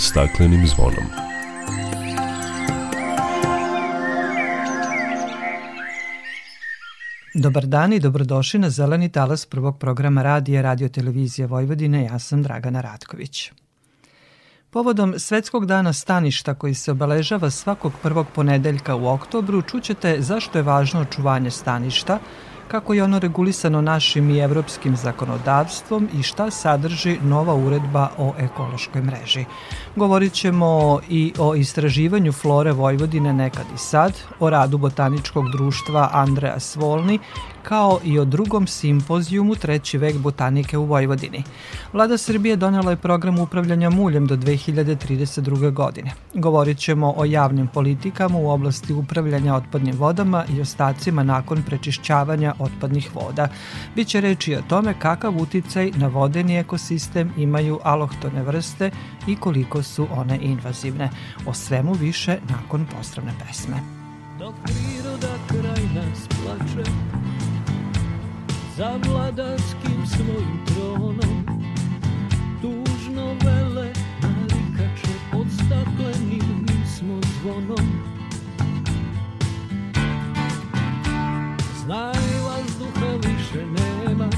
staklenim zvonom. Dobar dan i dobrodošli na Zeleni talas prvog programa radija Radio Televizije Vojvodine. Ja sam Dragana Ratković. Povodom Svetskog dana staništa koji se obeležava svakog prvog ponedeljka u oktobru, čućete zašto je važno očuvanje staništa, kako je ono regulisano našim i evropskim zakonodavstvom i šta sadrži nova uredba o ekološkoj mreži. Govorit ćemo i o istraživanju flore Vojvodine nekad i sad, o radu Botaničkog društva Andreja Svolni kao i o drugom simpozijumu Treći vek botanike u Vojvodini. Vlada Srbije donela je program upravljanja muljem do 2032. godine. Govorit ćemo o javnim politikama u oblasti upravljanja otpadnim vodama i ostacima nakon prečišćavanja otpadnih voda. Biće reči o tome kakav uticaj na vodeni ekosistem imaju alohtone vrste i koliko su one invazivne. O svemu više nakon postravne pesme. Dok priroda kraj nas plače za vladarskim svojim tronom. Tužno vele narikače pod staklenim smo zvonom. Znaj vazduha više nema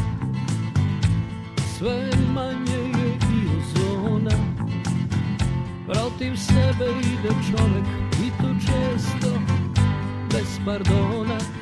sve manje je i ozona. Protiv sebe ide čovek i to često bez pardona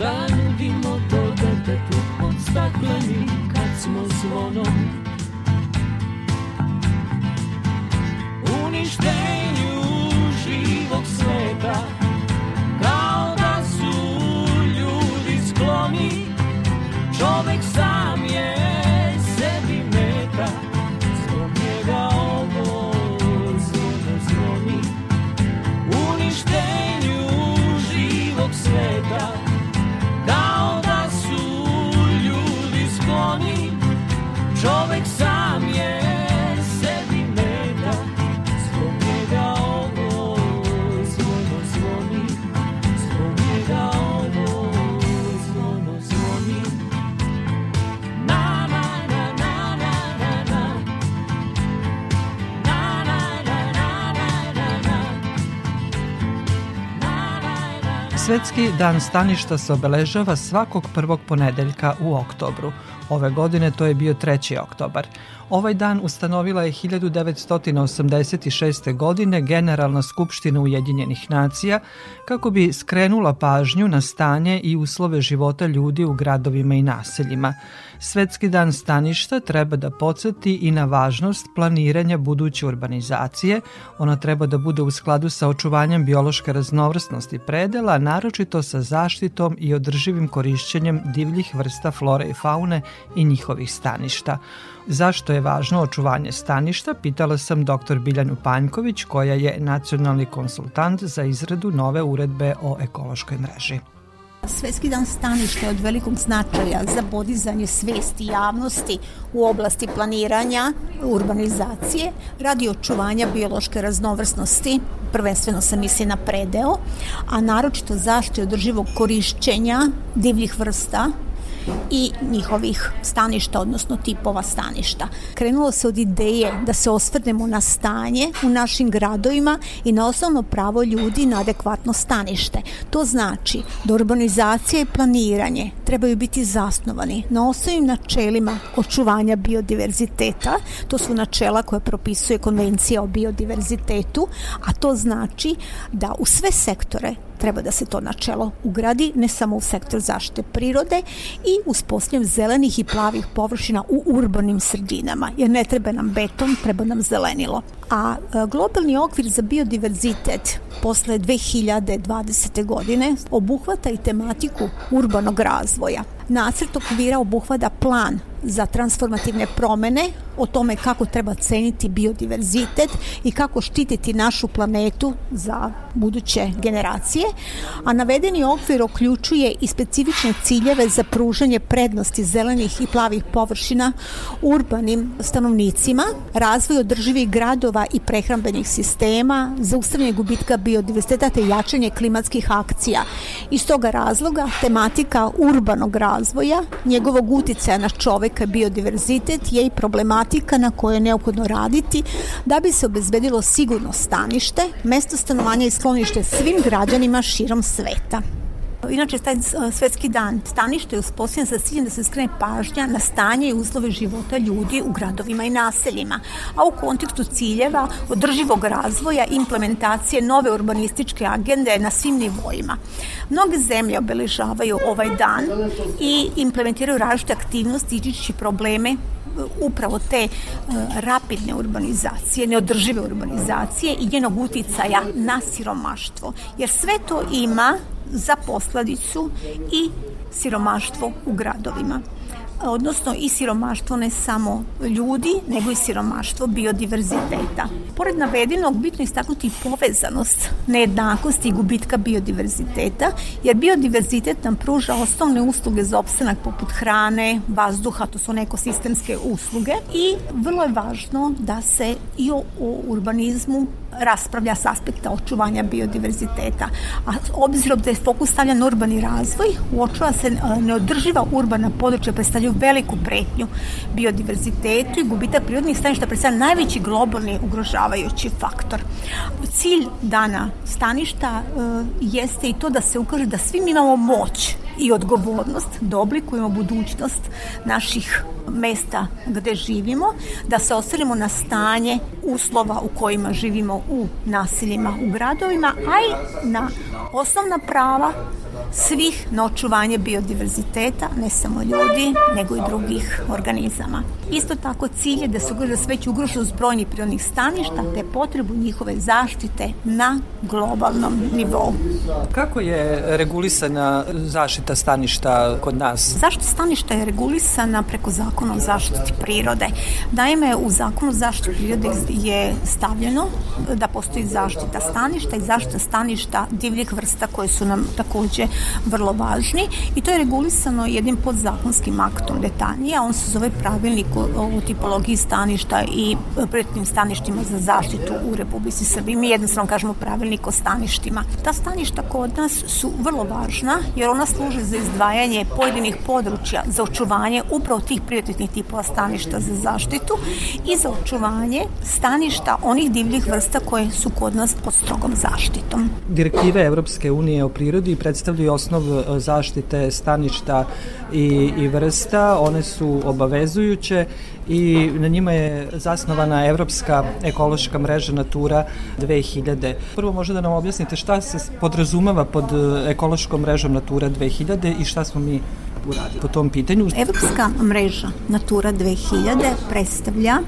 Stanevimo to detetu od stakleni kad smo zvonom Uništenju živog sveta. Svetski dan staništa se obeležava svakog prvog ponedeljka u oktobru. Ove godine to je bio 3. oktobar. Ovaj dan ustanovila je 1986. godine Generalna skupština Ujedinjenih nacija kako bi skrenula pažnju na stanje i uslove života ljudi u gradovima i naseljima. Svetski dan staništa treba da podsjeti i na važnost planiranja buduće urbanizacije. Ona treba da bude u skladu sa očuvanjem biološke raznovrsnosti predela, naročito sa zaštitom i održivim korišćenjem divljih vrsta flore i faune i njihovih staništa. Zašto je važno očuvanje staništa, pitala sam dr. Biljanu Panjković, koja je nacionalni konsultant za izradu nove uredbe o ekološkoj mreži. Svetski dan staništa je od velikog značaja za podizanje svesti javnosti u oblasti planiranja, urbanizacije, radi očuvanja biološke raznovrsnosti, prvenstveno se misli na predeo, a naročito zašto održivog korišćenja divljih vrsta i njihovih staništa, odnosno tipova staništa. Krenulo se od ideje da se osvrnemo na stanje u našim gradovima i na osnovno pravo ljudi na adekvatno stanište. To znači da urbanizacija i planiranje trebaju biti zasnovani na osnovnim načelima očuvanja biodiverziteta. To su načela koje propisuje konvencija o biodiverzitetu, a to znači da u sve sektore treba da se to načelo ugradi, ne samo u sektor zaštite prirode i uspostavljanje zelenih i plavih površina u urbanim sredinama, jer ne treba nam beton, treba nam zelenilo. A e, globalni okvir za biodiverzitet posle 2020. godine obuhvata i tematiku urbanog razvoja. Nacrt okvira obuhvada plan za transformativne promene, o tome kako treba ceniti biodiverzitet i kako štititi našu planetu za buduće generacije, a navedeni okvir uključuje i specifične ciljeve za pružanje prednosti zelenih i plavih površina urbanim stanovnicima, razvoj održivih gradova i prehrambenih sistema, zaustavljanje gubitka biodiverziteta te jačanje klimatskih akcija. Iz toga razloga tematika urbanog razvoja, njegovog uticaja na čoveka biodiverzitet je i problematika na kojoj je neophodno raditi da bi se obezbedilo sigurno stanište, mesto stanovanja i sklonište svim građanima širom sveta. Inače, taj svetski dan stanište je uspostavljen sa ciljem da se skrene pažnja na stanje i uslove života ljudi u gradovima i naseljima, a u kontekstu ciljeva održivog razvoja i implementacije nove urbanističke agende na svim nivoima. Mnoge zemlje obeležavaju ovaj dan i implementiraju različite aktivnosti iđići probleme upravo te uh, rapidne urbanizacije, neodržive urbanizacije i njenog uticaja na siromaštvo. Jer sve to ima za posledicu i siromaštvo u gradovima odnosno i siromaštvo ne samo ljudi, nego i siromaštvo biodiverziteta. Pored navedenog, bitno istaknuti povezanost nejednakosti i gubitka biodiverziteta, jer biodiverzitet nam pruža osnovne usluge za opstanak poput hrane, vazduha, to su ekosistemske usluge i vrlo je važno da se i o, o urbanizmu raspravlja s aspekta očuvanja biodiverziteta. A obzirom da je fokus stavljan na urbani razvoj, uočava se e, neodrživa urbana područja predstavljaju veliku pretnju biodiverzitetu i gubitak prirodnih staništa predstavlja najveći globalni ugrožavajući faktor. Cilj dana staništa e, jeste i to da se ukaže da svi mi imamo moć i odgovornost da oblikujemo budućnost naših mesta gde živimo, da se osvrnemo na stanje uslova u kojima živimo u naseljima, u gradovima, a i na osnovna prava svih na očuvanje biodiverziteta, ne samo ljudi, nego i drugih organizama. Isto tako cilj je da se ugroža sveću ugroženost brojnih prirodnih staništa te potrebu njihove zaštite na globalnom nivou. Kako je regulisana zaštita staništa kod nas? Zaštita staništa je regulisana preko zakona o zaštiti prirode. Naime, u zakonu o zaštiti prirode je stavljeno da postoji zaštita staništa i zaštita staništa divljih vrsta koje su nam takođe vrlo važni i to je regulisano jednim podzakonskim aktom detaljnije, on se zove pravilnik o tipologiji staništa i prijetnim staništima za zaštitu u Republici Srbiji. Mi jednostavno kažemo pravilnik o staništima. Ta staništa kod nas su vrlo važna jer ona služe za izdvajanje pojedinih područja za očuvanje upravo tih prioritetnih tipova staništa za zaštitu i za očuvanje staništa onih divljih vrsta koje su kod nas pod strogom zaštitom. Direktive Evropske unije o prirodi predstavljaju osnov e, zaštite staništa i, i vrsta, one su obavezujuće i na njima je zasnovana Evropska ekološka mreža Natura 2000. Prvo možda da nam objasnite šta se podrazumeva pod e, ekološkom mrežom Natura 2000 i šta smo mi uradili po tom pitanju. Evropska mreža Natura 2000 predstavlja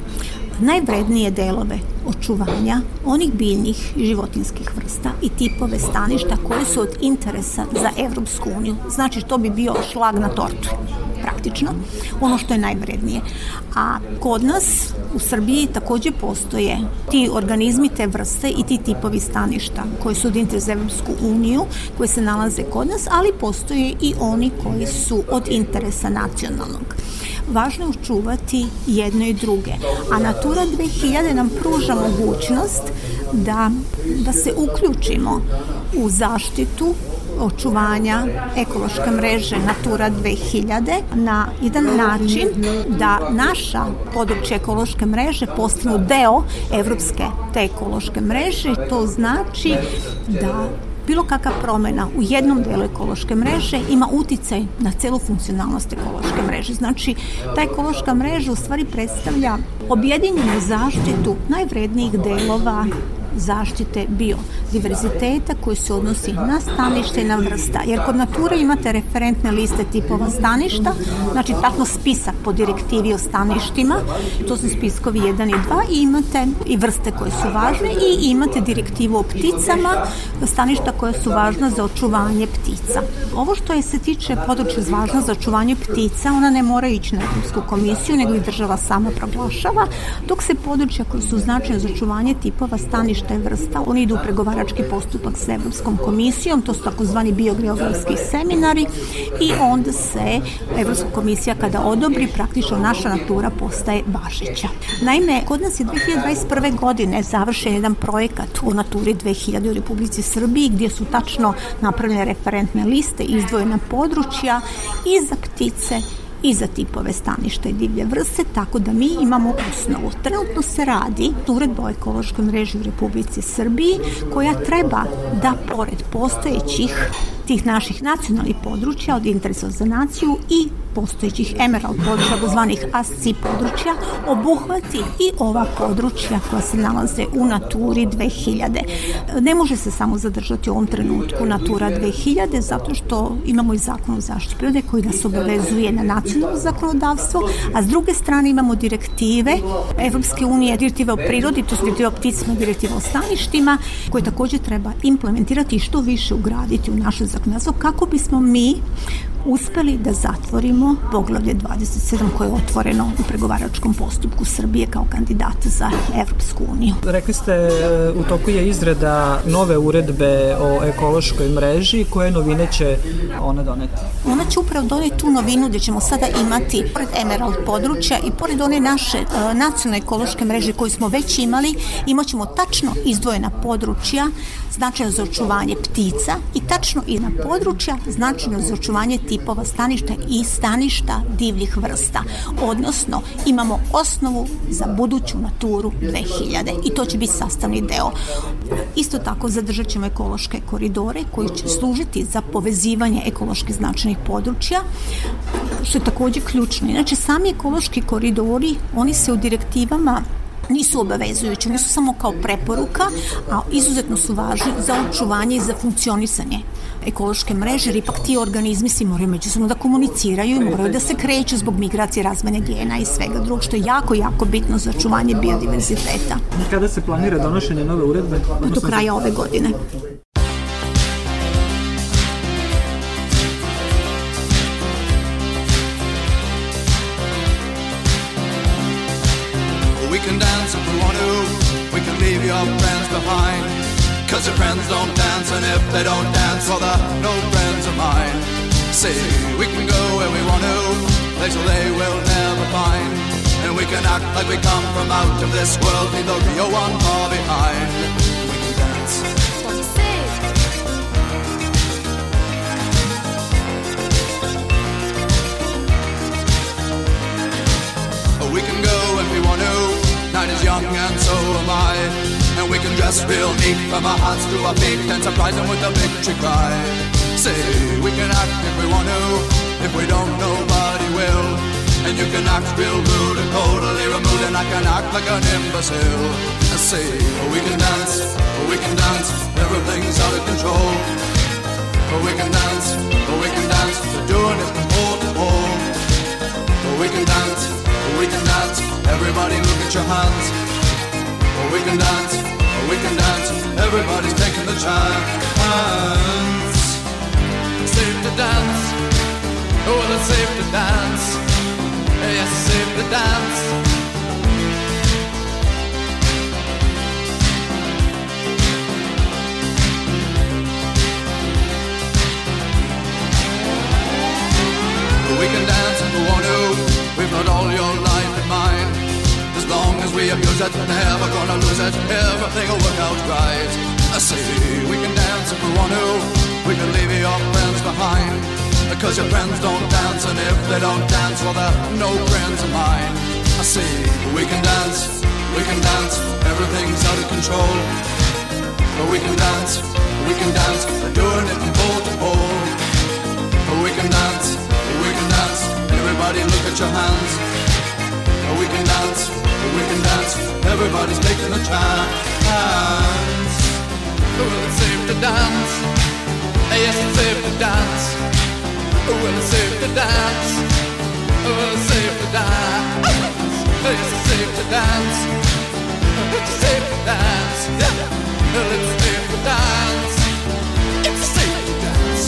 najvrednije delove očuvanja onih biljnih i životinskih vrsta i tipove staništa koje su od interesa za Evropsku uniju. Znači, to bi bio šlag na tortu praktično, ono što je najvrednije. A kod nas u Srbiji takođe postoje ti organizmi, te vrste i ti tipovi staništa koji su od interesa za Evropsku uniju, koji se nalaze kod nas, ali postoje i oni koji su od interesa nacionalnog važno je učuvati jedno i druge. A Natura 2000 nam pruža mogućnost da, da se uključimo u zaštitu očuvanja ekološke mreže Natura 2000 na jedan način da naša područja ekološke mreže postanu deo evropske te ekološke mreže. To znači da bilo kakva promena u jednom delu ekološke mreže ima uticaj na celu funkcionalnost ekološke mreže. Znači, ta ekološka mreža u stvari predstavlja objedinjenu zaštitu najvrednijih delova zaštite biodiverziteta koji se odnosi na stanište i na vrsta. Jer kod nature imate referentne liste tipova staništa, znači takno spisak po direktivi o staništima, to su spiskovi 1 i 2 i imate i vrste koje su važne i imate direktivu o pticama, staništa koje su važna za očuvanje ptica. Ovo što je se tiče područja važno za očuvanje ptica, ona ne mora ići na Evropsku komisiju, nego i država sama proglašava, dok se područja koje su značajne za očuvanje tipova staništa vrste vrsta. Oni idu u pregovarački postupak sa Evropskom komisijom, to su takozvani biogeografski seminari i onda se Evropska komisija kada odobri, praktično naša natura postaje važeća. Naime, kod nas je 2021. godine završen jedan projekat u Naturi 2000 u Republici Srbiji gdje su tačno napravljene referentne liste, izdvojena područja i za ptice i za tipove staništa i divlje vrste, tako da mi imamo osnovu. Trenutno se radi uredba o ekološkoj mreži u Republici Srbiji koja treba da pored postojećih tih naših nacionalnih područja od interesa za naciju i postojećih emerald područja, zvanih ASC područja, obuhvati i ova područja koja se nalaze u Naturi 2000. Ne može se samo zadržati u ovom trenutku Natura 2000 zato što imamo i zakon o zaštiti prirode koji nas obavezuje na nacionalno zakonodavstvo, a s druge strane imamo direktive Evropske unije, direktive o prirodi, to su direktive o pticima, direktive o staništima, koje takođe treba implementirati i što više ugraditi u naše zakonodavstvo kako bismo mi uspeli da zatvorimo poglavlje 27 koje je otvoreno u pregovaračkom postupku Srbije kao kandidata za Evropsku uniju. Rekli ste, e, u toku je izrada nove uredbe o ekološkoj mreži. Koje novine će ona doneti? Ona će upravo doneti tu novinu gde ćemo sada imati, pored Emerald područja i pored one naše uh, nacionalne ekološke mreže koju smo već imali, imaćemo tačno izdvojena područja značajno za očuvanje ptica i tačno i na područja značajno za očuvanje tipova staništa i staništa divljih vrsta. Odnosno, imamo osnovu za buduću naturu 2000 i to će biti sastavni deo. Isto tako zadržat ćemo ekološke koridore koji će služiti za povezivanje ekološki značajnih područja, što je takođe ključno. Inače, sami ekološki koridori, oni se u direktivama nisu obavezujući, oni su samo kao preporuka, a izuzetno su važni za očuvanje i za funkcionisanje ekološke mreže, jer ipak ti organizmi si moraju međusobno da komuniciraju i moraju da se kreću zbog migracije, razmene gena i svega drugog, što je jako, jako bitno za očuvanje biodiverziteta. Kada se planira donošenje nove uredbe? Do kraja ove godine. Cause your friends don't dance, and if they don't dance, well, they're no friends of mine. See, we can go where we want to, places they will never find. And we can act like we come from out of this world, leave the real one far behind. We can dance. We can go if we want to, night is young and so am I. And we can dress real neat from our hearts to our feet and surprise them with a victory cry. Say, we can act if we want to, if we don't, nobody will. And you can act real rude and totally removed, and I can act like an imbecile. I say, we can dance, we can dance, everything's out of control. We can dance, we can dance, we're doing it from pole to pole. We can dance, we can dance, everybody look at your hands. We can dance, can dance. Everybody's taking the chance. Safe to dance. Oh, well, it's safe to dance. Yes, it's safe to dance. We can dance if we want to. We've got all your mind long as we abuse it, never gonna lose it. Everything will work out right. I say we can dance if we want to. We can leave your friends behind. Because your friends don't dance, and if they don't dance, well, they're no friends of mine. I say, we can dance, we can dance, everything's out of control. But we can dance, we can dance, we're doing it from pole to pole. But we can dance, we can dance, everybody look at your hands. We can dance, we can dance, everybody's taking a chance. Well, it's safe to dance, yes, it's safe to dance. Well, it's safe to dance, well, it's safe to dance. Yes, It's safe to dance, it's safe to dance, yeah. Well, it's safe to dance. It's safe to dance.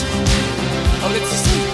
Oh, it's safe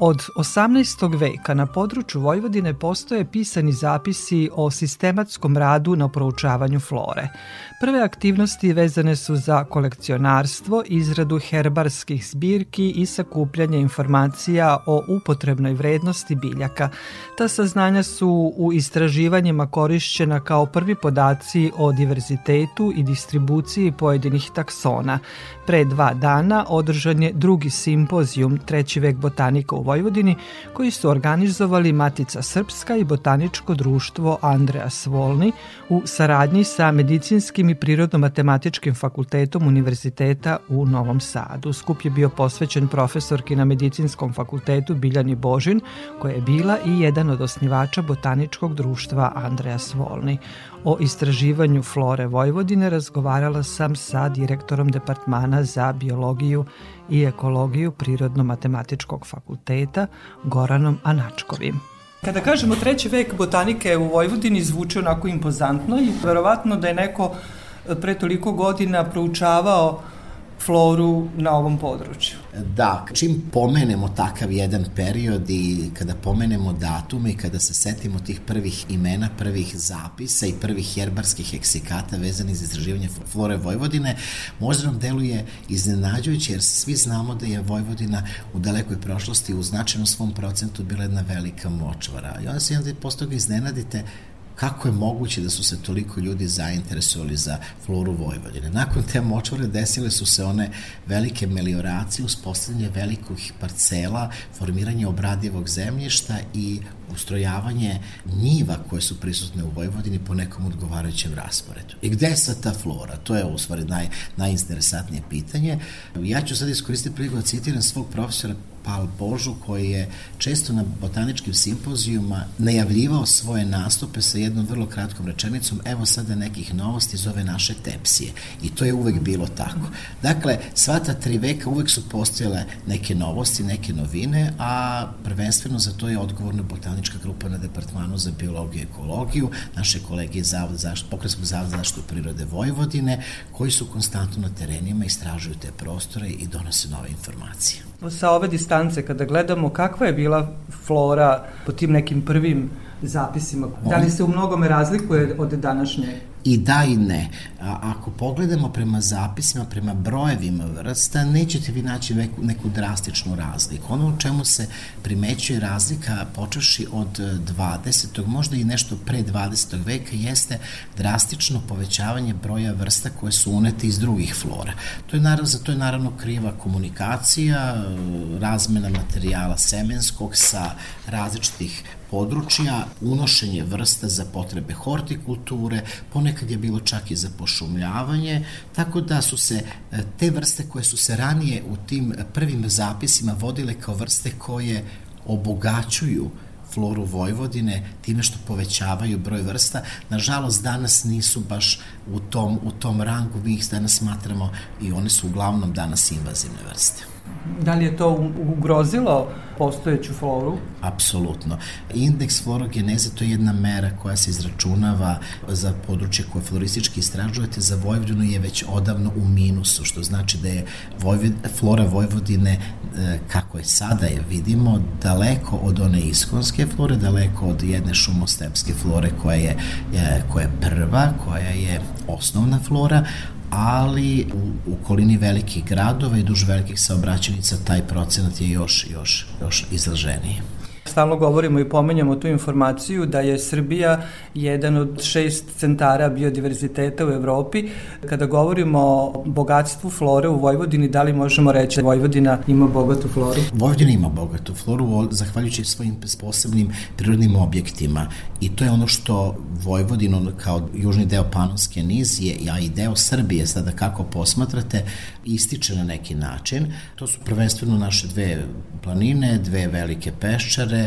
Od 18. veka na području Vojvodine postoje pisani zapisi o sistematskom radu na proučavanju flore. Prve aktivnosti vezane su za kolekcionarstvo, izradu herbarskih zbirki i sakupljanje informacija o upotrebnoj vrednosti biljaka. Ta saznanja su u istraživanjima korišćena kao prvi podaci o diverzitetu i distribuciji pojedinih taksona. Pre dva dana održan je drugi simpozijum Treći vek botanika u Vojvodini koji su organizovali Matica Srpska i Botaničko društvo Andreja Svolni u saradnji sa Medicinskim i Prirodno-matematičkim fakultetom Univerziteta u Novom Sadu. Skup je bio posvećen profesorki na Medicinskom fakultetu Biljani Božin, koja je bila i jedan od osnivača Botaničkog društva Andreja Svolni. O istraživanju flore Vojvodine razgovarala sam sa direktorom Departmana za biologiju i ekologiju Prirodno-matematičkog fakulteta Goranom Anačkovim. Kada kažemo treći vek botanike u Vojvodini zvuči onako impozantno i verovatno da je neko pre toliko godina proučavao floru na ovom području. Da, čim pomenemo takav jedan period i kada pomenemo datume i kada se setimo tih prvih imena, prvih zapisa i prvih herbarskih eksikata vezanih za istraživanje flore Vojvodine, možda nam deluje iznenađujuće jer svi znamo da je Vojvodina u dalekoj prošlosti u značajnom svom procentu bila jedna velika močvara. I onda se jedan posto ga iznenadite kako je moguće da su se toliko ljudi zainteresovali za floru Vojvodine. Nakon te močvare desile su se one velike melioracije, uspostavljanje velikih parcela, formiranje obradivog zemljišta i ustrojavanje njiva koje su prisutne u Vojvodini po nekom odgovarajućem rasporedu. I gde je sad ta flora? To je u stvari naj, najinteresantnije pitanje. Ja ću sad iskoristiti priliku da citiram svog profesora Pal Božu koji je često na botaničkim simpozijuma najavljivao svoje nastupe sa jednom vrlo kratkom rečenicom evo sada nekih novosti iz ove naše tepsije i to je uvek bilo tako. Dakle, sva ta tri veka uvek su postojale neke novosti, neke novine, a prvenstveno za to je odgovorna botanička grupa na Departmanu za biologiju i ekologiju, naše kolege iz Zavod za Pokrenskog zavoda za zaštitu prirode Vojvodine, koji su konstantno na terenima, istražuju te prostore i donose nove informacije. Sa ove distance, kada gledamo kakva je bila flora po tim nekim prvim zapisima, da li se u mnogome razlikuje od današnje i da i ne. A, ako pogledamo prema zapisima, prema brojevima vrsta, nećete vi naći neku, neku drastičnu razliku. Ono u čemu se primećuje razlika počeši od 20. možda i nešto pre 20. veka jeste drastično povećavanje broja vrsta koje su unete iz drugih flora. To je naravno, za to je naravno kriva komunikacija, razmena materijala semenskog sa različitih područja, unošenje vrsta za potrebe hortikulture, ponekad je bilo čak i za pošumljavanje, tako da su se e, te vrste koje su se ranije u tim prvim zapisima vodile kao vrste koje obogaćuju floru Vojvodine time što povećavaju broj vrsta. Nažalost, danas nisu baš u tom, u tom rangu, mi ih danas smatramo i one su uglavnom danas invazivne vrste. Da li je to ugrozilo postojeću floru? Apsolutno. Indeks florogeneze to je jedna mera koja se izračunava za područje koje floristički istražujete. Za Vojvodinu je već odavno u minusu, što znači da je Vojvod, flora Vojvodine, e, kako je sada je vidimo, daleko od one iskonske flore, daleko od jedne šumostepske flore koja je, e, koja je prva, koja je osnovna flora, ali u, okolini velikih gradova i duž velikih saobraćenica taj procenat je još, još, još izraženiji. Stalno govorimo i pomenjamo tu informaciju da je Srbija jedan od šest centara biodiverziteta u Evropi. Kada govorimo o bogatstvu flore u Vojvodini, da li možemo reći da Vojvodina ima bogatu floru? Vojvodina ima bogatu floru, zahvaljujući svojim posebnim prirodnim objektima. I to je ono što Vojvodinu kao južni deo Panonske nizije, a i deo Srbije, sada kako posmatrate, ističe na neki način. To su prvenstveno naše dve planine, dve velike peščare,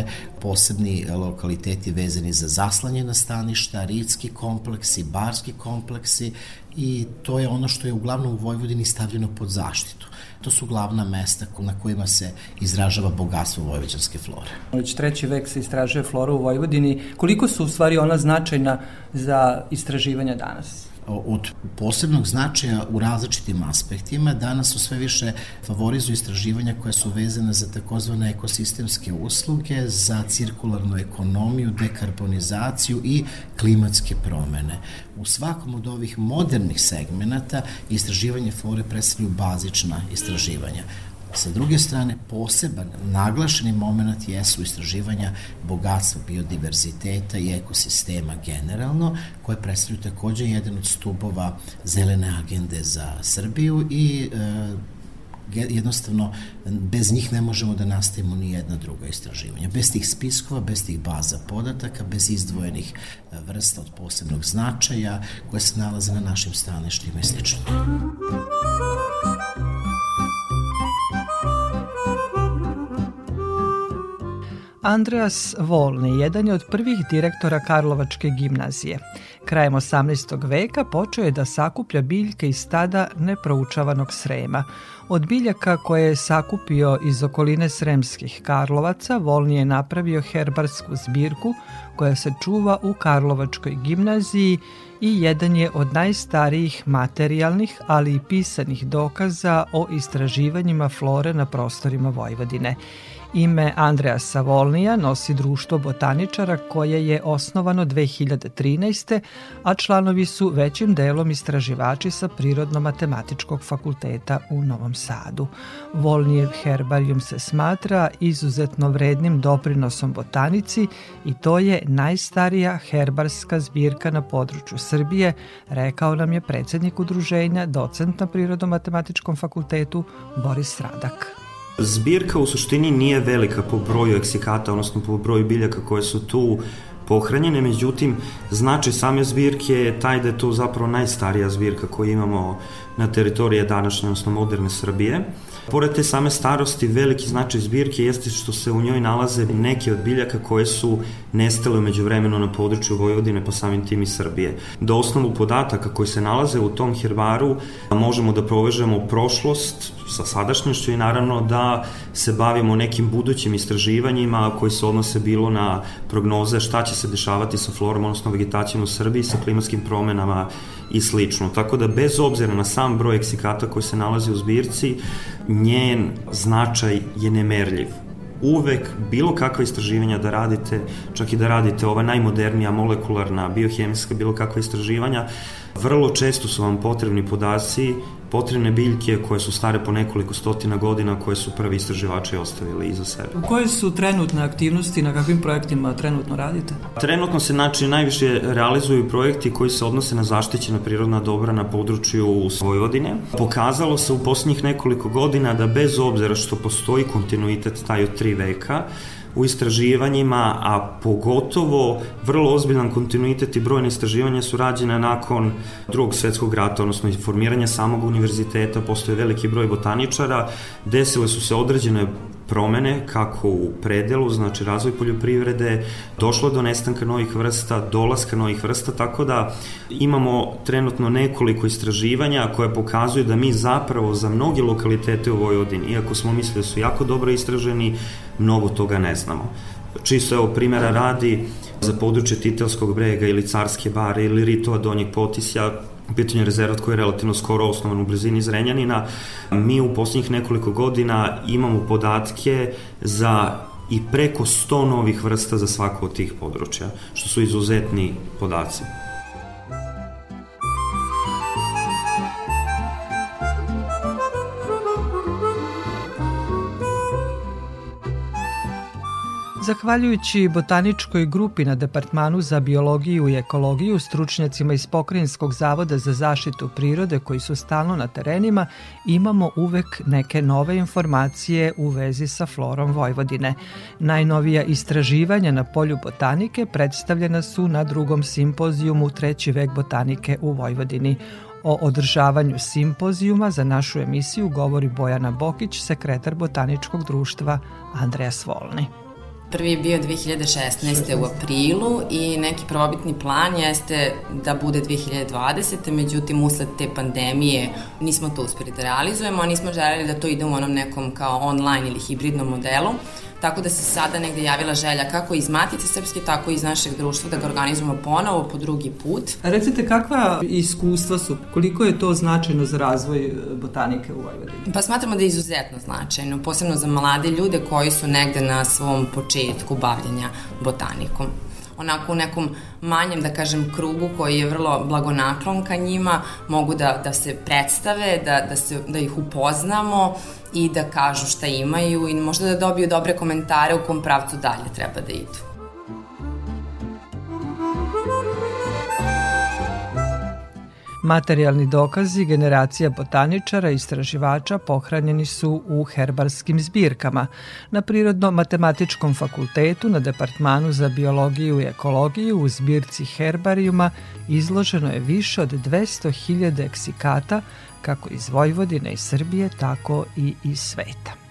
posebni lokaliteti vezani za zaslanjena staništa, ritski kompleksi, barski kompleksi i to je ono što je uglavnom u Vojvodini stavljeno pod zaštitu. To su glavna mesta na kojima se izražava bogatstvo vojvođanske flore. Već treći vek se istražuje flora u Vojvodini. Koliko su u stvari ona značajna za istraživanja danas? Od posebnog značaja u različitim aspektima. Danas su sve više favorizuju istraživanja koja su vezane za takozvane ekosistemske usluge, za cirkularnu ekonomiju, dekarbonizaciju i klimatske promene. U svakom od ovih modernih segmenata istraživanje flore predstavljaju bazična istraživanja. Sa druge strane, poseban, naglašeni moment jesu istraživanja bogatstva biodiverziteta i ekosistema generalno, koje predstavljaju takođe jedan od stubova zelene agende za Srbiju i e, jednostavno bez njih ne možemo da nastavimo ni jedna druga istraživanja. Bez tih spiskova, bez tih baza podataka, bez izdvojenih e, vrsta od posebnog značaja koje se nalaze na našim staništima i slično. Andreas Volni jedan je od prvih direktora Karlovačke gimnazije. Krajem 18. veka počeo je da sakuplja biljke iz stada neproučavanog Srema. Od biljaka koje je sakupio iz okoline Sremskih Karlovaca, Volni je napravio herbarsku zbirku koja se čuva u Karlovačkoj gimnaziji i jedan je od najstarijih materijalnih, ali i pisanih dokaza o istraživanjima flore na prostorima Vojvodine. Ime Andreja Savolnija nosi društvo botaničara koje je osnovano 2013. a članovi su većim delom istraživači sa Prirodno-matematičkog fakulteta u Novom Sadu. Volnijev herbarijum se smatra izuzetno vrednim doprinosom botanici i to je najstarija herbarska zbirka na području Srbije, rekao nam je predsednik udruženja, docent na Prirodno-matematičkom fakultetu Boris Radak. Zbirka u suštini nije velika po broju eksikata, odnosno po broju biljaka koje su tu pohranjene, međutim, značaj same zbirke je taj da je to zapravo najstarija zbirka koju imamo na teritorije današnje, odnosno moderne Srbije. Pored te same starosti, veliki značaj zbirke jeste što se u njoj nalaze neke od biljaka koje su nestale umeđu vremenu na području Vojvodine, pa samim tim i Srbije. Do osnovu podataka koji se nalaze u tom herbaru možemo da provežemo prošlost sa sadašnjošću i naravno da se bavimo nekim budućim istraživanjima koji se odnose bilo na prognoze šta će se dešavati sa florom, odnosno vegetacijom u Srbiji, sa klimatskim promenama i slično. Tako da bez obzira na sam broj eksikata koji se nalazi u zbirci, njen značaj je nemerljiv. Uvek bilo kakva istraživanja da radite, čak i da radite ova najmodernija molekularna, biohemijska, bilo kakva istraživanja, vrlo često su vam potrebni podaci potrebne biljke koje su stare po nekoliko stotina godina koje su prvi istraživači ostavili iza sebe. Koje su trenutne aktivnosti, na kakvim projektima trenutno radite? Trenutno se znači najviše realizuju projekti koji se odnose na zaštićena prirodna dobra na području Vojvodine. Pokazalo se u poslednjih nekoliko godina da bez obzira što postoji kontinuitet taj od tri veka, u istraživanjima, a pogotovo vrlo ozbiljan kontinuitet i brojne istraživanja su rađene nakon drugog svetskog rata, odnosno informiranja samog univerziteta, postoje veliki broj botaničara, desile su se određene promene kako u predelu, znači razvoj poljoprivrede, došlo do nestanka novih vrsta, dolaska novih vrsta, tako da imamo trenutno nekoliko istraživanja koje pokazuju da mi zapravo za mnogi lokalitete u Vojvodini, iako smo mislili da su jako dobro istraženi, mnogo toga ne znamo. Čisto evo primjera radi za područje Titelskog brega ili Carske bare ili Ritova Donjeg Potisja, u pitanju rezervat koji je relativno skoro osnovan u blizini Zrenjanina. Mi u posljednjih nekoliko godina imamo podatke za i preko 100 novih vrsta za svako od tih područja, što su izuzetni podaci. Zahvaljujući botaničkoj grupi na Departmanu za biologiju i ekologiju, stručnjacima iz Pokrinjskog zavoda za zaštitu prirode koji su stalno na terenima, imamo uvek neke nove informacije u vezi sa florom Vojvodine. Najnovija istraživanja na polju botanike predstavljena su na drugom simpozijumu Treći vek botanike u Vojvodini. O održavanju simpozijuma za našu emisiju govori Bojana Bokić, sekretar Botaničkog društva Andreja Svolni. Prvi je bio 2016. u aprilu i neki probitni plan jeste da bude 2020. Međutim, usled te pandemije nismo to uspeli da realizujemo, nismo želeli da to ide u onom nekom kao online ili hibridnom modelu. Tako da se sada negde javila želja kako iz Matice Srpske, tako i iz našeg društva da ga organizujemo ponovo po drugi put. A recite kakva iskustva su, koliko je to značajno za razvoj e, botanike u Vojvodini? Pa smatramo da je izuzetno značajno, posebno za mlade ljude koji su negde na svom početku bavljenja botanikom onako u nekom manjem, da kažem, krugu koji je vrlo blagonaklon ka njima, mogu da, da se predstave, da, da, se, da ih upoznamo i da kažu šta imaju i možda da dobiju dobre komentare u kom pravcu dalje treba da idu. Materijalni dokazi generacija botaničara i istraživača pohranjeni su u herbarskim zbirkama. Na Prirodno-matematičkom fakultetu na Departmanu za biologiju i ekologiju u zbirci herbarijuma izloženo je više od 200.000 eksikata kako iz Vojvodine i Srbije, tako i iz sveta.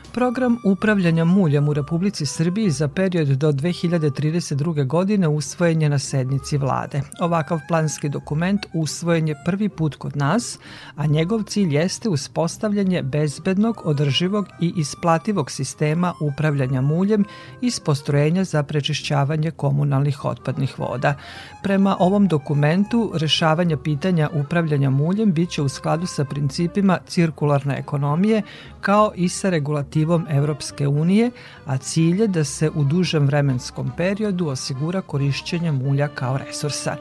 Program upravljanja muljem u Republici Srbiji za period do 2032. godine usvojen je na sednici vlade. Ovakav planski dokument usvojen je prvi put kod nas, a njegov cilj jeste uspostavljanje bezbednog, održivog i isplativog sistema upravljanja muljem iz postrojenja za prečišćavanje komunalnih otpadnih voda. Prema ovom dokumentu, rešavanje pitanja upravljanja muljem biće u skladu sa principima cirkularne ekonomije kao i sa regulativom Evropske unije, a cilj je da se u dužem vremenskom periodu osigura korišćenje mulja kao resursa.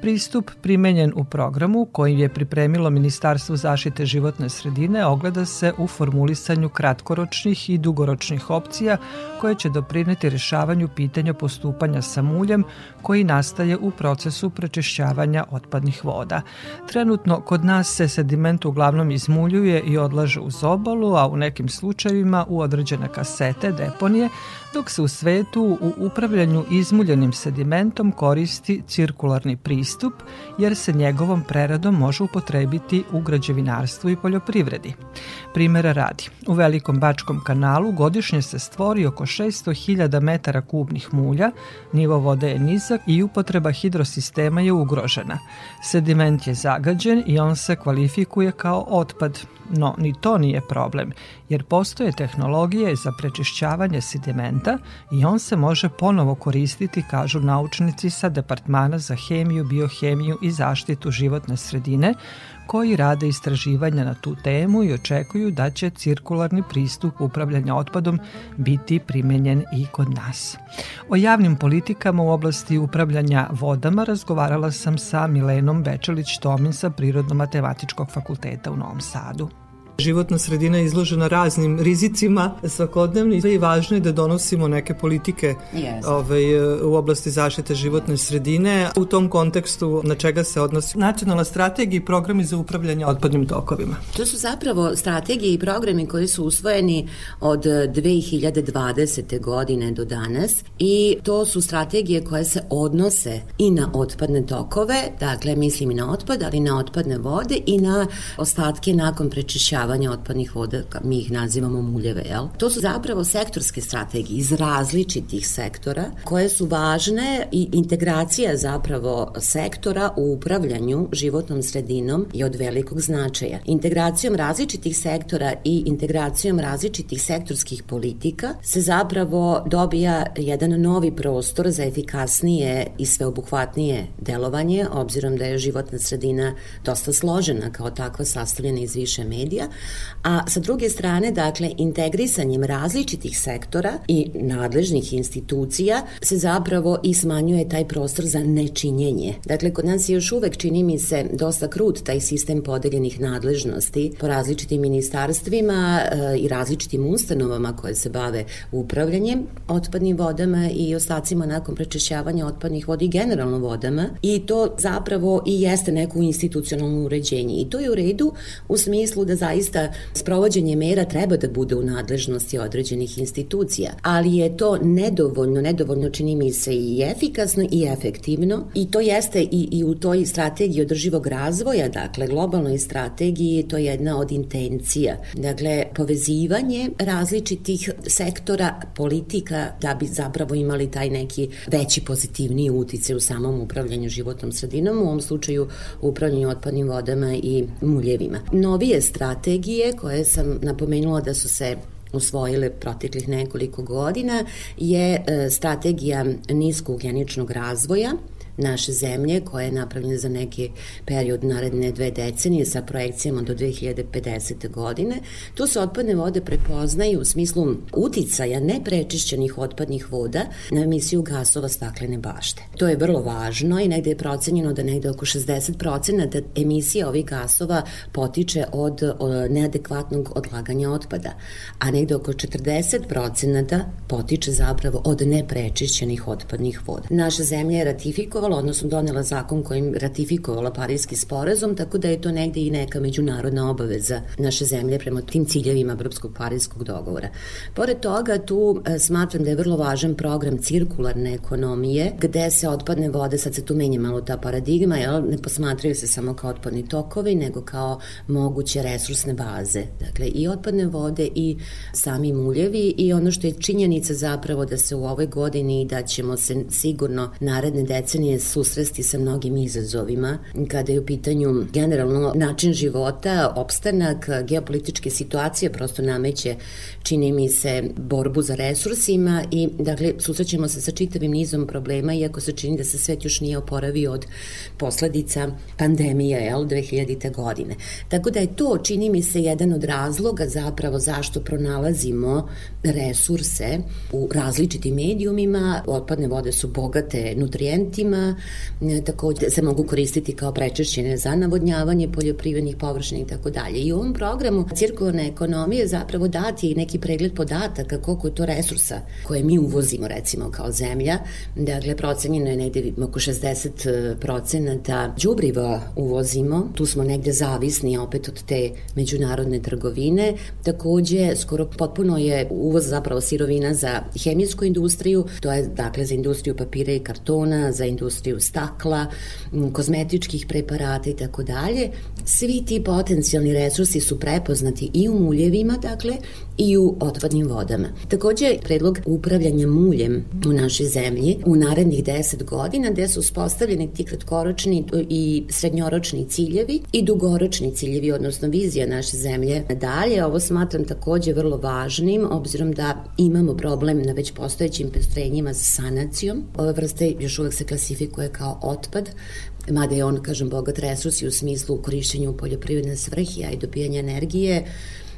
Pristup primenjen u programu koji je pripremilo Ministarstvo zaštite životne sredine ogleda se u formulisanju kratkoročnih i dugoročnih opcija koje će doprineti rešavanju pitanja postupanja sa muljem koji nastaje u procesu prečišćavanja otpadnih voda. Trenutno kod nas se sediment uglavnom izmuljuje i odlaže uz obalu, a u nekim slučajevima u određene kasete, deponije, dok se u svetu u upravljanju izmuljenim sedimentom koristi cirkularni pristup, jer se njegovom preradom može upotrebiti u građevinarstvu i poljoprivredi. Primera radi, u Velikom Bačkom kanalu godišnje se stvori oko 600.000 metara kubnih mulja, nivo vode je nizak i upotreba hidrosistema je ugrožena. Sediment je zagađen i on se kvalifikuje kao otpad, no ni to nije problem, jer postoje tehnologije za prečišćavanje sedimenta i on se može ponovo koristiti, kažu naučnici sa Departmana za hemiju, biohemiju i zaštitu životne sredine, koji rade istraživanja na tu temu i očekuju da će cirkularni pristup upravljanja otpadom biti primenjen i kod nas. O javnim politikama u oblasti upravljanja vodama razgovarala sam sa Milenom Bečelić-Tomin sa Prirodno-matematičkog fakulteta u Novom Sadu. Životna sredina je izložena raznim rizicima svakodnevno i važno je da donosimo neke politike yes. ovaj, u oblasti zaštite životne sredine. U tom kontekstu na čega se odnosi nacionalna strategija i programi za upravljanje otpadnim tokovima? To su zapravo strategije i programi koji su usvojeni od 2020. godine do danas i to su strategije koje se odnose i na otpadne tokove, dakle mislim i na otpad, ali na otpadne vode i na ostatke nakon prečišćavanja prečišćavanja otpadnih voda, mi ih nazivamo muljeve, jel? To su zapravo sektorske strategije iz različitih sektora koje su važne i integracija zapravo sektora u upravljanju životnom sredinom je od velikog značaja. Integracijom različitih sektora i integracijom različitih sektorskih politika se zapravo dobija jedan novi prostor za efikasnije i sveobuhvatnije delovanje, obzirom da je životna sredina dosta složena kao takva sastavljena iz više medija, a sa druge strane, dakle, integrisanjem različitih sektora i nadležnih institucija se zapravo i smanjuje taj prostor za nečinjenje. Dakle, kod nas je još uvek, čini mi se, dosta krut taj sistem podeljenih nadležnosti po različitim ministarstvima e, i različitim ustanovama koje se bave upravljanjem otpadnim vodama i ostacima nakon prečišćavanja otpadnih voda i generalno vodama i to zapravo i jeste neko institucionalno uređenje i to je u redu u smislu da zaista sprovođenje mera treba da bude u nadležnosti određenih institucija, ali je to nedovoljno, nedovoljno čini mi se i efikasno i efektivno i to jeste i, i u toj strategiji održivog razvoja, dakle globalnoj strategiji, to je jedna od intencija. Dakle, povezivanje različitih sektora politika da bi zapravo imali taj neki veći pozitivniji utice u samom upravljanju životnom sredinom, u ovom slučaju upravljanju otpadnim vodama i muljevima. Novije strategije strategije koje sam napomenula da su se usvojile proteklih nekoliko godina je e, strategija niskougljeničnog razvoja naše zemlje koja je napravljena za neki period naredne dve decenije sa projekcijama do 2050. godine. Tu se otpadne vode prepoznaju u smislu uticaja neprečišćenih otpadnih voda na emisiju gasova staklene bašte. To je vrlo važno i negde je procenjeno da negde oko 60% da emisija ovih gasova potiče od neadekvatnog odlaganja otpada, a negde oko 40% potiče zapravo od neprečišćenih otpadnih voda. Naša zemlja je ratifikovala ratifikovala, odnosno donela zakon kojim ratifikovala Parijski sporazum, tako da je to negde i neka međunarodna obaveza naše zemlje prema tim ciljevima Evropskog parijskog dogovora. Pored toga, tu e, smatram da je vrlo važan program cirkularne ekonomije, gde se otpadne vode, sad se tu menja malo ta paradigma, jel, ne posmatraju se samo kao otpadni tokovi, nego kao moguće resursne baze. Dakle, i otpadne vode i sami muljevi i ono što je činjenica zapravo da se u ovoj godini da ćemo se sigurno naredne decenije susresti sa mnogim izazovima kada je u pitanju generalno način života, opstanak, geopolitičke situacije prosto nameće čini mi se borbu za resursima i dakle susrećemo se sa čitavim nizom problema iako se čini da se svet još nije oporavio od posledica pandemije jel, 2000. godine. Tako da je to čini mi se jedan od razloga zapravo zašto pronalazimo resurse u različitim medijumima, otpadne vode su bogate nutrijentima, e, takođe se mogu koristiti kao prečešćene za navodnjavanje poljoprivrednih površina i tako dalje. I u ovom programu cirkularne ekonomije zapravo dati i neki pregled podataka koliko je to resursa koje mi uvozimo recimo kao zemlja. Dakle, procenjeno je negde oko 60 procenata džubriva uvozimo. Tu smo negde zavisni opet od te međunarodne trgovine. Takođe, skoro potpuno je uvoz zapravo sirovina za hemijsku industriju, to je dakle za industriju papira i kartona, za industriju stakla, kozmetičkih preparata i tako dalje. Svi ti potencijalni resursi su prepoznati i u muljevima, dakle, i u otpadnim vodama. Takođe, predlog upravljanja muljem u našoj zemlji u narednih 10 godina gde su uspostavljeni ti kratkoročni i srednjoročni ciljevi i dugoročni ciljevi, odnosno vizija naše zemlje. Dalje, ovo smatram takođe vrlo važnim, obzirom da imamo problem na već postojećim postrojenjima za sanacijom. Ove vrste još uvek se klasifikuje kao otpad, mada je on, kažem, bogat resurs i u smislu korišćenja u poljoprivredne svrhe, a i dobijanja energije,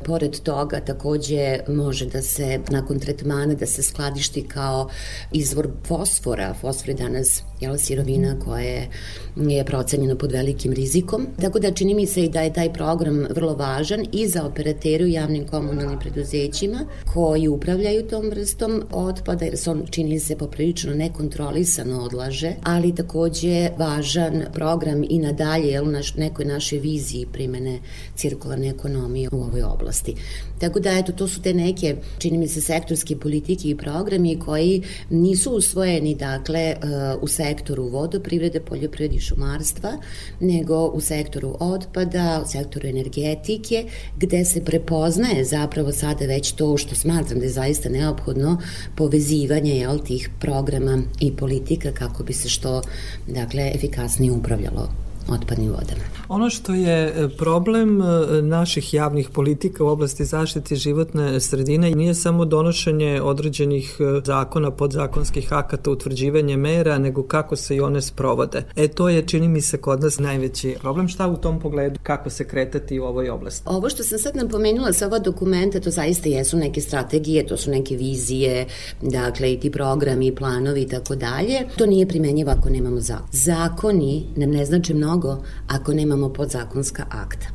Pored toga takođe može da se nakon tretmana da se skladišti kao izvor fosfora. Fosfor je danas jel, sirovina koja je, je procenjena pod velikim rizikom. Tako da čini mi se i da je taj program vrlo važan i za operateru javnim komunalnim preduzećima koji upravljaju tom vrstom otpada jer se on čini se poprilično nekontrolisano odlaže, ali takođe važan program i nadalje jel, naš, nekoj našoj viziji primene cirkularne ekonomije u ovoj oblasti oblasti. Tako da, eto, to su te neke, čini mi se, sektorske politike i programi koji nisu usvojeni, dakle, uh, u sektoru vodoprivrede, poljoprivrede i šumarstva, nego u sektoru otpada, u sektoru energetike, gde se prepoznaje zapravo sada već to što smatram da je zaista neophodno povezivanje jel, tih programa i politika kako bi se što dakle, efikasnije upravljalo otpadnim vodama. Ono što je e, problem e, naših javnih politika u oblasti zaštite životne sredine nije samo donošenje određenih e, zakona, podzakonskih akata, utvrđivanje mera, nego kako se i one sprovode. E to je, čini mi se, kod nas najveći problem. Šta u tom pogledu, kako se kretati u ovoj oblasti? Ovo što sam sad napomenula sa ova dokumenta, to zaista jesu neke strategije, to su neke vizije, dakle i ti programi, planovi i tako dalje. To nije primenjivo ako nemamo zakon. Zakoni nam ne znači mnogo mnogo ako nemamo podzakonska akta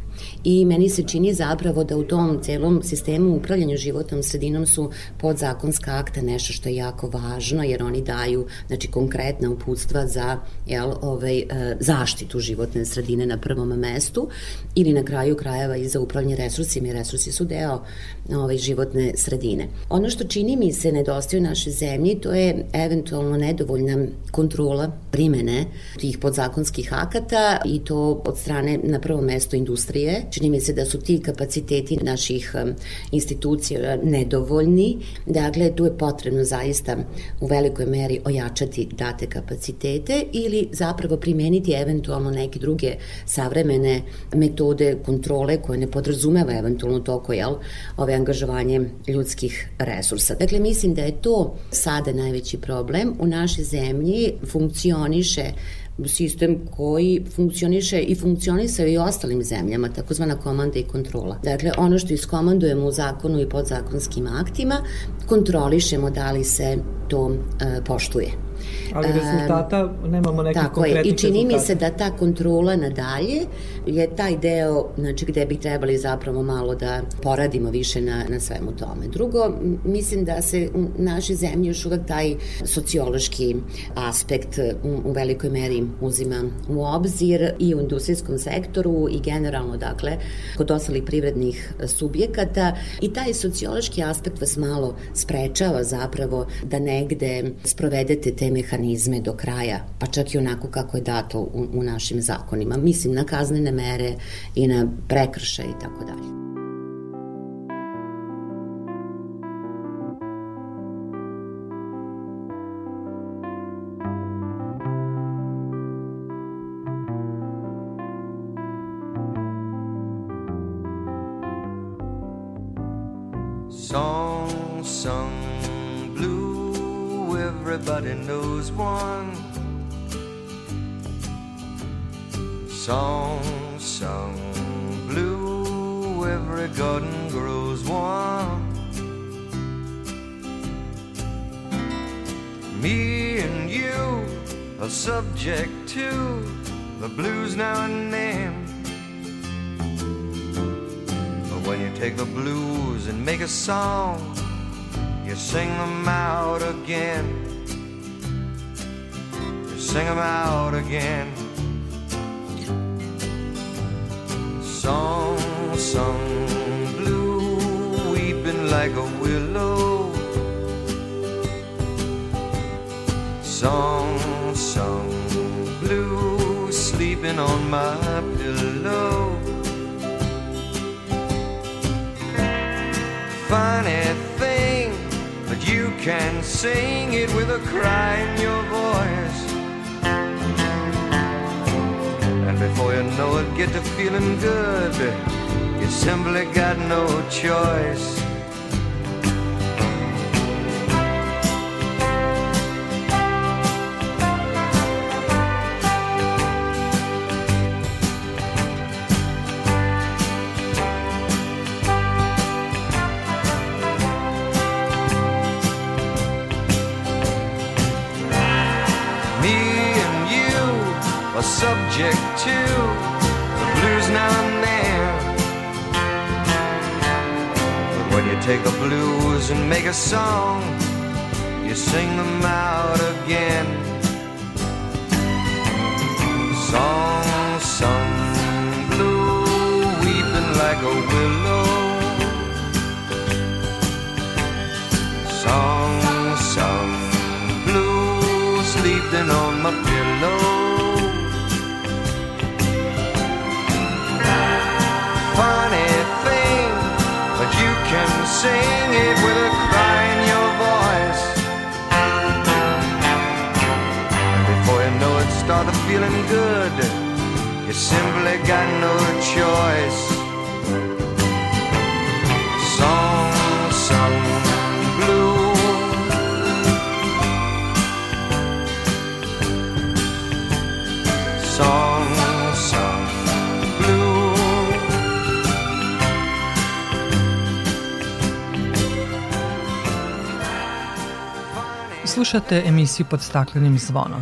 i meni se čini zapravo da u tom celom sistemu upravljanja životnom sredinom su podzakonska akta nešto što je jako važno jer oni daju znači konkretna uputstva za jel, ovaj, e, zaštitu životne sredine na prvom mestu ili na kraju krajeva i za upravljanje resursima i resursi su deo ovaj, životne sredine. Ono što čini mi se nedostaje u našoj zemlji to je eventualno nedovoljna kontrola primene tih podzakonskih akata i to od strane na prvom mestu industrije Čini mi se da su ti kapaciteti naših institucija nedovoljni. Dakle, tu je potrebno zaista u velikoj meri ojačati date kapacitete ili zapravo primeniti eventualno neke druge savremene metode kontrole koje ne podrazumeva eventualno toko jel, ove angažovanje ljudskih resursa. Dakle, mislim da je to sada najveći problem. U našoj zemlji funkcioniše sistem koji funkcioniše i funkcionisa i u ostalim zemljama, takozvana komanda i kontrola. Dakle, ono što iskomandujemo u zakonu i podzakonskim aktima, kontrolišemo da li se to e, poštuje. Ali rezultata nemamo nekih Tako je, i čini rezultata. mi se da ta kontrola nadalje je taj deo znači, gde bi trebali zapravo malo da poradimo više na, na svemu tome. Drugo, mislim da se u našoj zemlji još uvek taj sociološki aspekt u, u velikoj meri uzima u obzir i u industrijskom sektoru i generalno, dakle, kod ostalih privrednih subjekata i taj sociološki aspekt vas malo sprečava zapravo da negde sprovedete te mehanizme do kraja, pa čak i onako kako je dato u, u našim zakonima. Mislim na kaznene mere i na prekrše i tako dalje. Song blue, everybody knows one. Song sung blue, every garden grows one. Me and you are subject to the blues now and then. But when you take the blues and make a song, you sing them out again. You sing them out again. Song sung blue, weeping like a willow. Song sung blue, sleeping on my pillow. funny can sing it with a cry in your voice. And before you know it, get to feeling good. You simply got no choice. Take the blues and make a song, you sing them out again. Song sung blue, weeping like a willow. Song sung blue, sleeping on my pillow. Sing it with a cry in your voice. And before you know it, start feeling good. You simply got no choice. Slušate emisiju pod staklenim zvonom.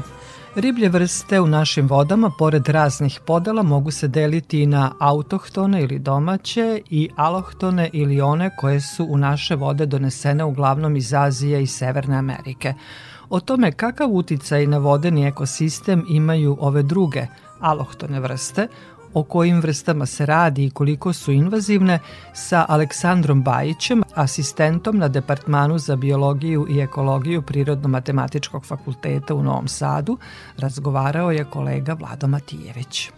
Riblje vrste u našim vodama, pored raznih podela, mogu se deliti na autohtone ili domaće i alohtone ili one koje su u naše vode donesene uglavnom iz Azije i Severne Amerike. O tome kakav uticaj na vodeni ekosistem imaju ove druge alohtone vrste, o kojim vrstama se radi i koliko su invazivne sa Aleksandrom Bajićem, asistentom na Departmanu za biologiju i ekologiju Prirodno-matematičkog fakulteta u Novom Sadu, razgovarao je kolega Vlado Matijević.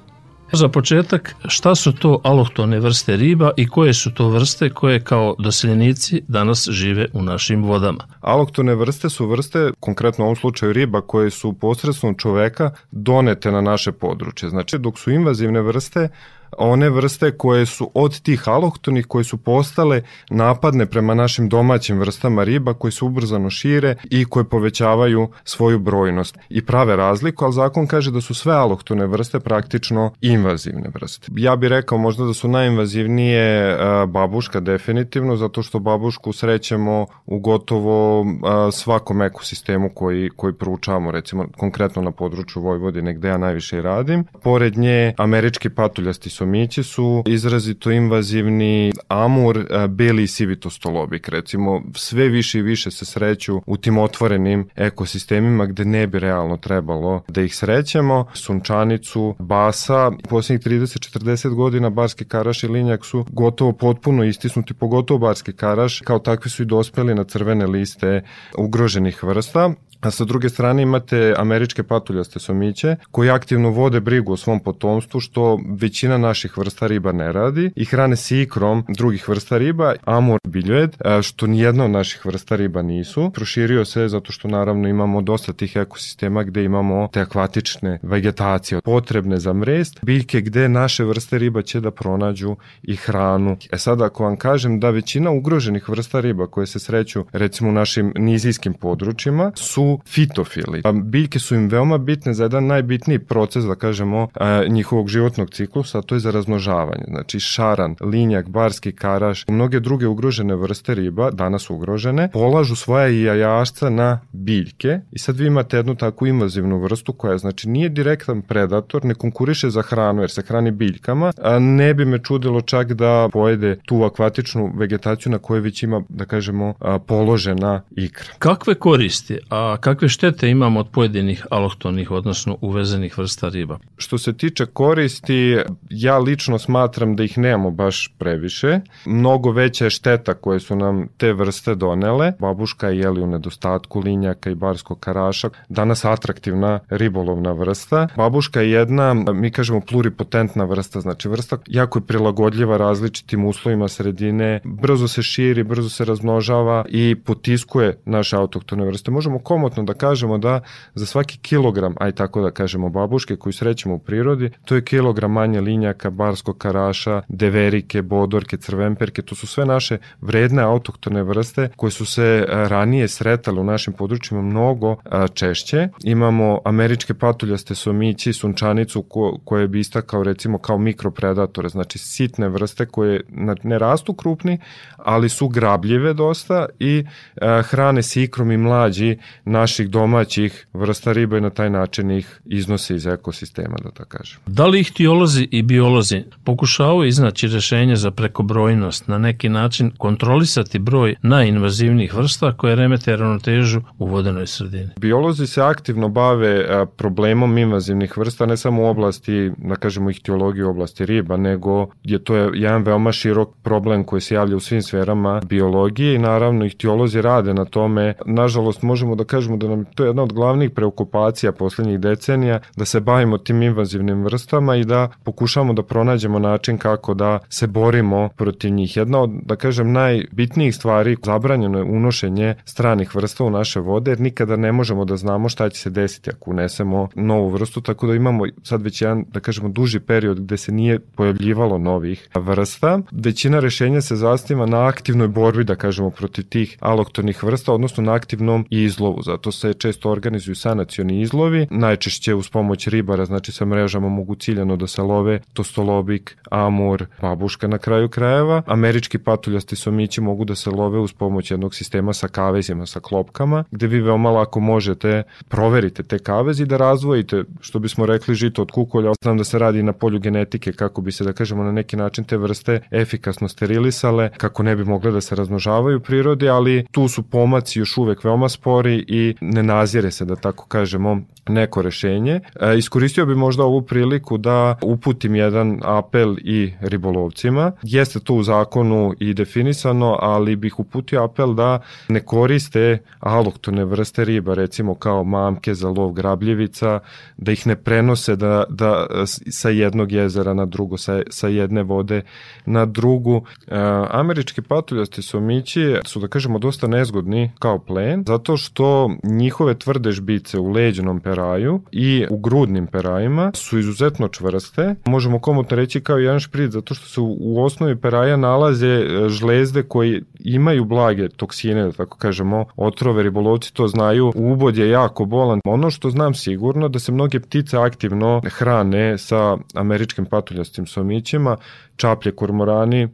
Za početak, šta su to alohtone vrste riba i koje su to vrste koje kao doseljenici danas žive u našim vodama? Alohtone vrste su vrste, konkretno u ovom slučaju riba, koje su posredstvom čoveka donete na naše područje. Znači, dok su invazivne vrste, one vrste koje su od tih alohtonih koje su postale napadne prema našim domaćim vrstama riba koje se ubrzano šire i koje povećavaju svoju brojnost i prave razliku, ali zakon kaže da su sve alohtone vrste praktično invazivne vrste. Ja bih rekao možda da su najinvazivnije babuška definitivno, zato što babušku srećemo u gotovo svakom ekosistemu koji, koji proučavamo, recimo konkretno na području Vojvodine gde ja najviše radim. Pored nje američki patuljasti somići su izrazito invazivni, amur, beli i sivitostolobik, recimo sve više i više se sreću u tim otvorenim ekosistemima gde ne bi realno trebalo da ih srećemo. Sunčanicu, basa, posljednjih 30-40 godina barski karaš i linjak su gotovo potpuno istisnuti, pogotovo barski karaš, kao takvi su i dospeli na crvene liste ugroženih vrsta. A sa druge strane imate američke patuljaste somiće koji aktivno vode brigu o svom potomstvu što većina naših vrsta riba ne radi i hrane se ikrom drugih vrsta riba, amur biljojed, što nijedna od naših vrsta riba nisu. Proširio se zato što naravno imamo dosta tih ekosistema gde imamo te akvatične vegetacije potrebne za mrest, biljke gde naše vrste riba će da pronađu i hranu. E sad ako vam kažem da većina ugroženih vrsta riba koje se sreću recimo u našim nizijskim područjima su fitofili. Biljke su im veoma bitne za jedan najbitniji proces, da kažemo, njihovog životnog ciklusa, to je za razmnožavanje. Znači šaran, linjak, barski karaš, mnoge druge ugrožene vrste riba, danas ugrožene, polažu svoja jajašca na biljke i sad vi imate jednu takvu invazivnu vrstu koja znači nije direktan predator, ne konkuriše za hranu jer se hrani biljkama, a ne bi me čudilo čak da pojede tu akvatičnu vegetaciju na kojoj već ima, da kažemo, položena ikra. Kakve koristi, a kakve štete imamo od pojedinih alohtonih, odnosno uvezenih vrsta riba? Što se tiče koristi, ja lično smatram da ih nemamo baš previše. Mnogo veća je šteta koje su nam te vrste donele. Babuška je jeli u nedostatku linjaka i barskog karaša. Danas atraktivna ribolovna vrsta. Babuška je jedna, mi kažemo pluripotentna vrsta, znači vrsta jako je prilagodljiva različitim uslovima sredine, brzo se širi, brzo se razmnožava i potiskuje naše autoktone vrste. Možemo komo komotno da kažemo da za svaki kilogram, aj tako da kažemo babuške koju srećemo u prirodi, to je kilogram manje linjaka, barskog karaša, deverike, bodorke, crvemperke, to su sve naše vredne autoktone vrste koje su se e, ranije sretale u našim područjima mnogo e, češće. Imamo američke patuljaste somići, sunčanicu ko, koje bi istakao recimo kao mikropredatore, znači sitne vrste koje ne rastu krupni, ali su grabljive dosta i e, hrane se ikrom i mlađi naših domaćih vrsta riba i na taj način ih iznose iz ekosistema, da tako kažem. Da li ihtiolozi i biolozi pokušavaju iznaći rešenje za prekobrojnost, na neki način kontrolisati broj najinvazivnijih vrsta koje remete ravnotežu u vodenoj sredini? Biolozi se aktivno bave problemom invazivnih vrsta, ne samo u oblasti, da kažemo, ihtiologije u oblasti riba, nego je to je jedan veoma širok problem koji se javlja u svim sferama biologije i naravno ihtiolozi rade na tome. Nažalost, možemo da kažemo kažemo da nam to je jedna od glavnih preokupacija poslednjih decenija, da se bavimo tim invazivnim vrstama i da pokušamo da pronađemo način kako da se borimo protiv njih. Jedna od, da kažem, najbitnijih stvari zabranjeno je unošenje stranih vrsta u naše vode, jer nikada ne možemo da znamo šta će se desiti ako unesemo novu vrstu, tako da imamo sad već jedan, da kažemo, duži period gde se nije pojavljivalo novih vrsta. Većina rešenja se zastiva na aktivnoj borbi, da kažemo, protiv tih aloktonih vrsta, odnosno na aktivnom izlovu zato se često organizuju sanacioni izlovi, najčešće uz pomoć ribara, znači sa mrežama mogu ciljano da se love tostolobik, amur, babuška na kraju krajeva. Američki patuljasti somići mogu da se love uz pomoć jednog sistema sa kavezima, sa klopkama, gde vi veoma lako možete proverite te kavezi da razvojite, što bismo rekli, žito od kukolja. Znam da se radi na polju genetike kako bi se, da kažemo, na neki način te vrste efikasno sterilisale, kako ne bi mogle da se razmnožavaju u prirodi, ali tu su pomaci još uvek veoma spori i ne nazire se, da tako kažemo, neko rešenje. E, iskoristio bi možda ovu priliku da uputim jedan apel i ribolovcima. Jeste to u zakonu i definisano, ali bih uputio apel da ne koriste aloktone vrste riba, recimo kao mamke za lov grabljivica, da ih ne prenose da, da sa jednog jezera na drugo, sa, sa jedne vode na drugu. E, američki patuljasti somići su, da kažemo, dosta nezgodni kao plen, zato što njihove tvrde žbice u leđenom peraju i u grudnim perajima su izuzetno čvrste. Možemo komotno reći kao jedan špric, zato što se u, u osnovi peraja nalaze e, žlezde koji imaju blage toksine, da tako kažemo, otrove, ribolovci to znaju, ubod je jako bolan. Ono što znam sigurno da se mnoge ptice aktivno hrane sa američkim patuljastim somićima, čaplje, kormorani,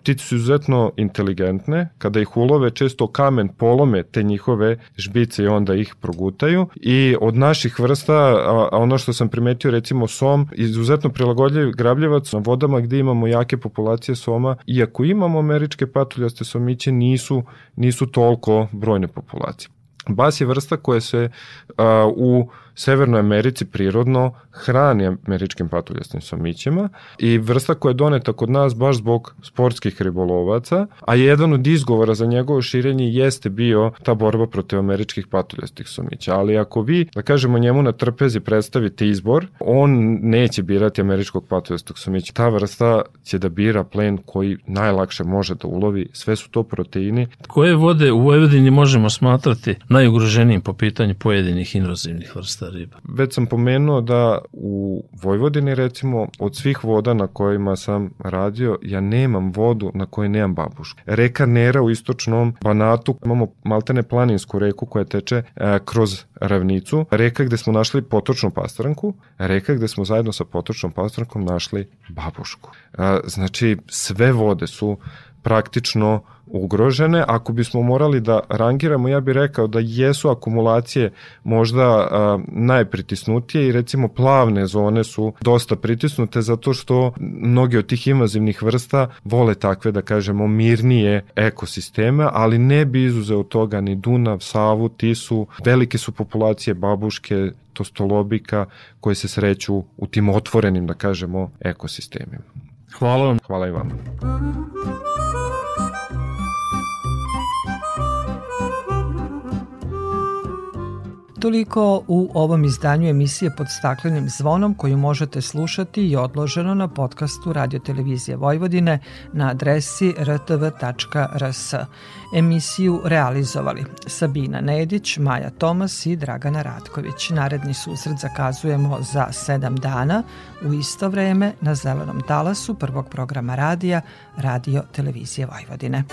Ptice su izuzetno inteligentne, kada ih ulove često kamen polome te njihove žbice i onda ih progutaju i od naših vrsta, a ono što sam primetio recimo som, izuzetno prilagodljiv grabljevac na vodama gde imamo jake populacije soma, iako imamo američke patuljaste somiće, nisu, nisu toliko brojne populacije. Bas je vrsta koja se a, u Severnoj Americi prirodno hrani američkim patuljastim somićima i vrsta koja je doneta kod nas baš zbog sportskih ribolovaca, a jedan od izgovora za njegovo širenje jeste bio ta borba protiv američkih patuljastih somića. Ali ako vi, da kažemo njemu na trpezi predstavite izbor, on neće birati američkog patuljastog somića. Ta vrsta će da bira plen koji najlakše može da ulovi. Sve su to proteini. Koje vode u Vojvodini možemo smatrati najugroženijim po pitanju pojedinih invazivnih vrsta riba? Već sam pomenuo da u Vojvodini recimo od svih voda na kojima sam radio ja nemam vodu na kojoj nemam babušku. Reka Nera u istočnom Banatu imamo maltene planinsku reku koja teče e, kroz ravnicu, reka gde smo našli potočnu pastaranku, reka gde smo zajedno sa potočnom pastarankom našli babušku. E, znači sve vode su praktično ugrožene. Ako bismo morali da rangiramo, ja bih rekao da jesu akumulacije možda a, najpritisnutije i recimo plavne zone su dosta pritisnute zato što mnogi od tih invazivnih vrsta vole takve, da kažemo, mirnije ekosisteme, ali ne bi izuzeo toga ni Dunav, Savu, Tisu. Velike su populacije babuške, tostolobika koje se sreću u tim otvorenim, da kažemo, ekosistemima. Hvala vam. Hvala i vama. Toliko u ovom izdanju emisije pod staklenim zvonom koju možete slušati i odloženo na podcastu Radio Televizije Vojvodine na adresi rtv.rs. Emisiju realizovali Sabina Nedić, Maja Tomas i Dragana Ratković. Naredni susret zakazujemo za sedam dana u isto vreme na Zelenom talasu prvog programa radija Radio Televizije Vojvodine.